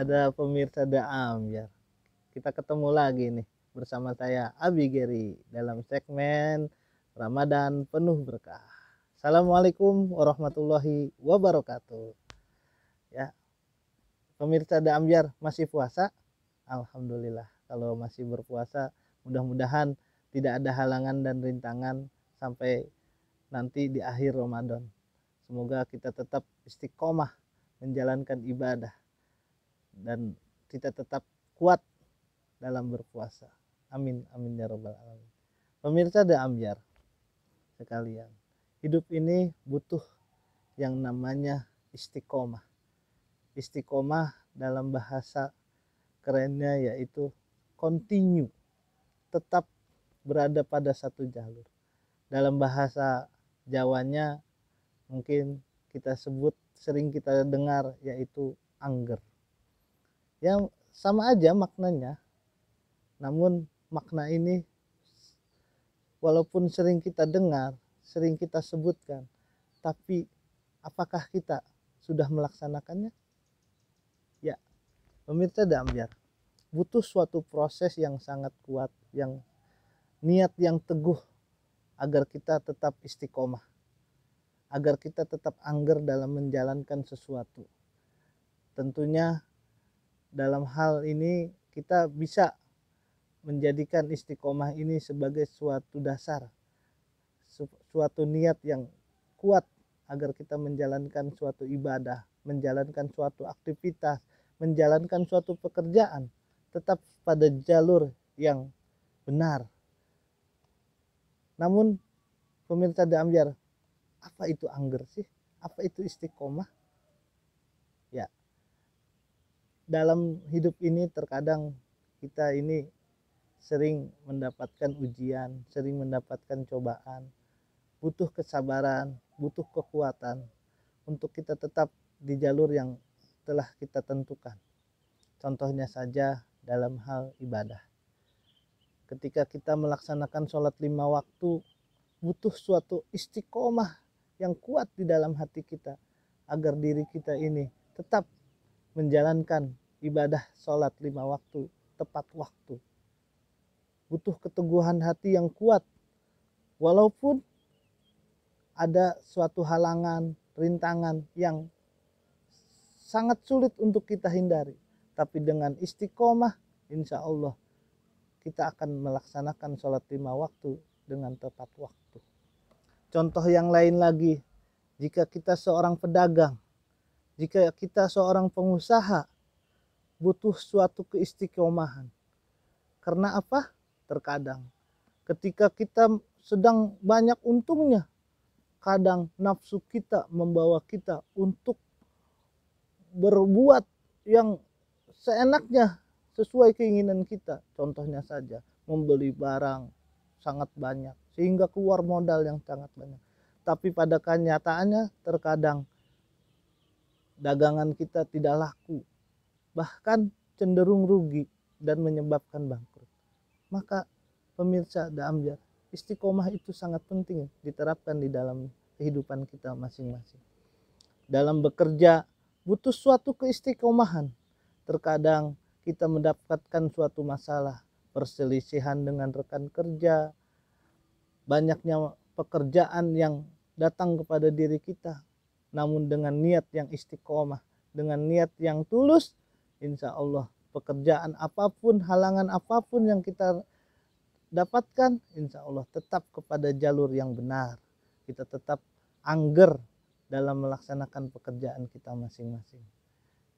pada pemirsa Daam ya. Kita ketemu lagi nih bersama saya Abi Geri dalam segmen Ramadan penuh berkah. Assalamualaikum warahmatullahi wabarakatuh. Ya. Pemirsa Daambiar masih puasa? Alhamdulillah. Kalau masih berpuasa, mudah-mudahan tidak ada halangan dan rintangan sampai nanti di akhir Ramadan. Semoga kita tetap istiqomah menjalankan ibadah dan kita tetap kuat dalam berpuasa. Amin amin ya robbal alamin. Pemirsa da amjar sekalian, hidup ini butuh yang namanya istiqomah. Istiqomah dalam bahasa kerennya yaitu continue, tetap berada pada satu jalur. Dalam bahasa Jawanya mungkin kita sebut sering kita dengar yaitu angger. Yang sama aja maknanya. Namun makna ini walaupun sering kita dengar, sering kita sebutkan, tapi apakah kita sudah melaksanakannya? Ya, pemirsa Damjar, butuh suatu proses yang sangat kuat, yang niat yang teguh agar kita tetap istiqomah, agar kita tetap angger dalam menjalankan sesuatu. Tentunya dalam hal ini kita bisa menjadikan istiqomah ini sebagai suatu dasar, suatu niat yang kuat agar kita menjalankan suatu ibadah, menjalankan suatu aktivitas, menjalankan suatu pekerjaan, tetap pada jalur yang benar, namun pemirsa Damjar, apa itu angger sih? Apa itu istiqomah? Ya, dalam hidup ini terkadang kita ini sering mendapatkan ujian, sering mendapatkan cobaan, butuh kesabaran, butuh kekuatan untuk kita tetap di jalur yang telah kita tentukan. Contohnya saja dalam hal ibadah ketika kita melaksanakan sholat lima waktu butuh suatu istiqomah yang kuat di dalam hati kita agar diri kita ini tetap menjalankan ibadah sholat lima waktu tepat waktu. Butuh keteguhan hati yang kuat. Walaupun ada suatu halangan rintangan yang sangat sulit untuk kita hindari. Tapi dengan istiqomah insya Allah kita akan melaksanakan sholat lima waktu dengan tepat waktu. Contoh yang lain lagi, jika kita seorang pedagang, jika kita seorang pengusaha, butuh suatu keistiqomahan. Karena apa? Terkadang ketika kita sedang banyak untungnya, kadang nafsu kita membawa kita untuk berbuat yang seenaknya sesuai keinginan kita. Contohnya saja membeli barang sangat banyak sehingga keluar modal yang sangat banyak. Tapi pada kenyataannya terkadang dagangan kita tidak laku, bahkan cenderung rugi dan menyebabkan bangkrut. Maka pemirsa Damjar, istiqomah itu sangat penting diterapkan di dalam kehidupan kita masing-masing. Dalam bekerja butuh suatu keistiqomahan. Terkadang kita mendapatkan suatu masalah, perselisihan dengan rekan kerja, banyaknya pekerjaan yang datang kepada diri kita, namun dengan niat yang istiqomah, dengan niat yang tulus, insya Allah pekerjaan apa pun, halangan apa pun yang kita dapatkan, insya Allah tetap kepada jalur yang benar. Kita tetap angger dalam melaksanakan pekerjaan kita masing-masing.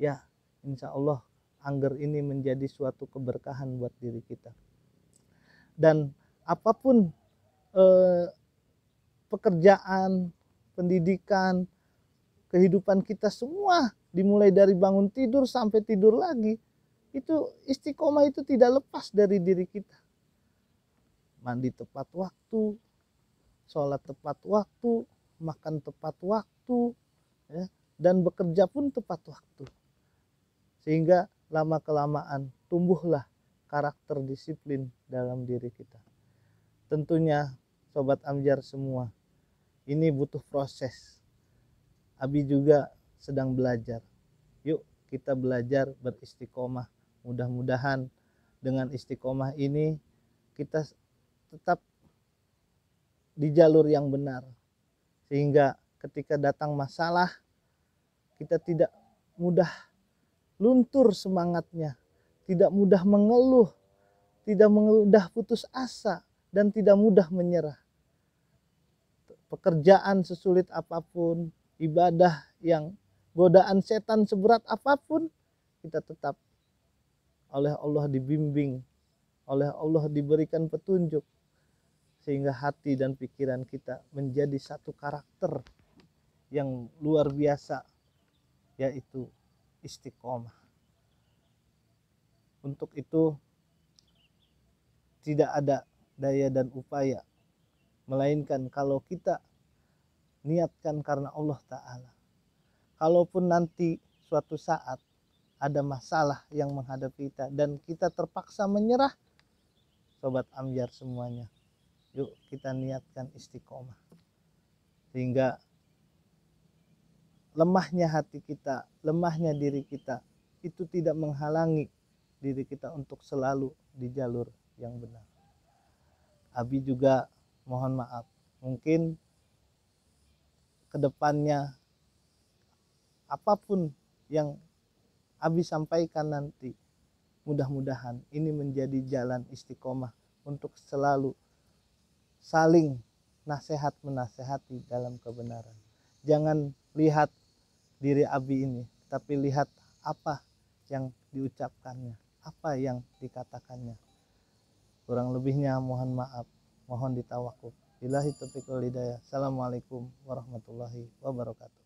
Ya, insya Allah angger ini menjadi suatu keberkahan buat diri kita. Dan apa pun eh, pekerjaan, pendidikan, kehidupan kita semua dimulai dari bangun tidur sampai tidur lagi itu istiqomah itu tidak lepas dari diri kita. Mandi tepat waktu, sholat tepat waktu, makan tepat waktu, ya, dan bekerja pun tepat waktu. Sehingga lama kelamaan tumbuhlah karakter disiplin dalam diri kita. Tentunya sobat Amjar semua, ini butuh proses. Abi juga sedang belajar. Yuk kita belajar beristiqomah. Mudah-mudahan dengan istiqomah ini kita tetap di jalur yang benar. Sehingga ketika datang masalah kita tidak mudah luntur semangatnya. Tidak mudah mengeluh. Tidak mudah putus asa dan tidak mudah menyerah. Pekerjaan sesulit apa pun ibadah yang godaan setan seberat apa pun kita tetap oleh Allah dibimbing oleh Allah diberikan petunjuk sehingga hati dan pikiran kita menjadi satu karakter yang luar biasa yaitu istiqomah. Untuk itu tidak ada daya dan upaya melainkan kalau kita niatkan karena Allah taala. Kalaupun nanti suatu saat ada masalah yang menghadapi kita dan kita terpaksa menyerah sobat amjar semuanya yuk kita niatkan istiqomah. Sehingga lemahnya hati kita lemahnya diri kita itu tidak menghalangi diri kita untuk selalu di jalur yang benar. Abi juga mohon maaf mungkin ke depannya apa pun yang Abi sampaikan nanti mudah-mudahan ini menjadi jalan istiqomah untuk selalu saling nasihat menasehati dalam kebenaran. Jangan lihat diri Abi ini tapi lihat apa yang diucapkannya apa yang dikatakannya. Kurang lebihnya mohon maaf mohon ditawakuf Ilahi taufiq wal hidayah. Assalamualaikum warahmatullahi wabarakatuh.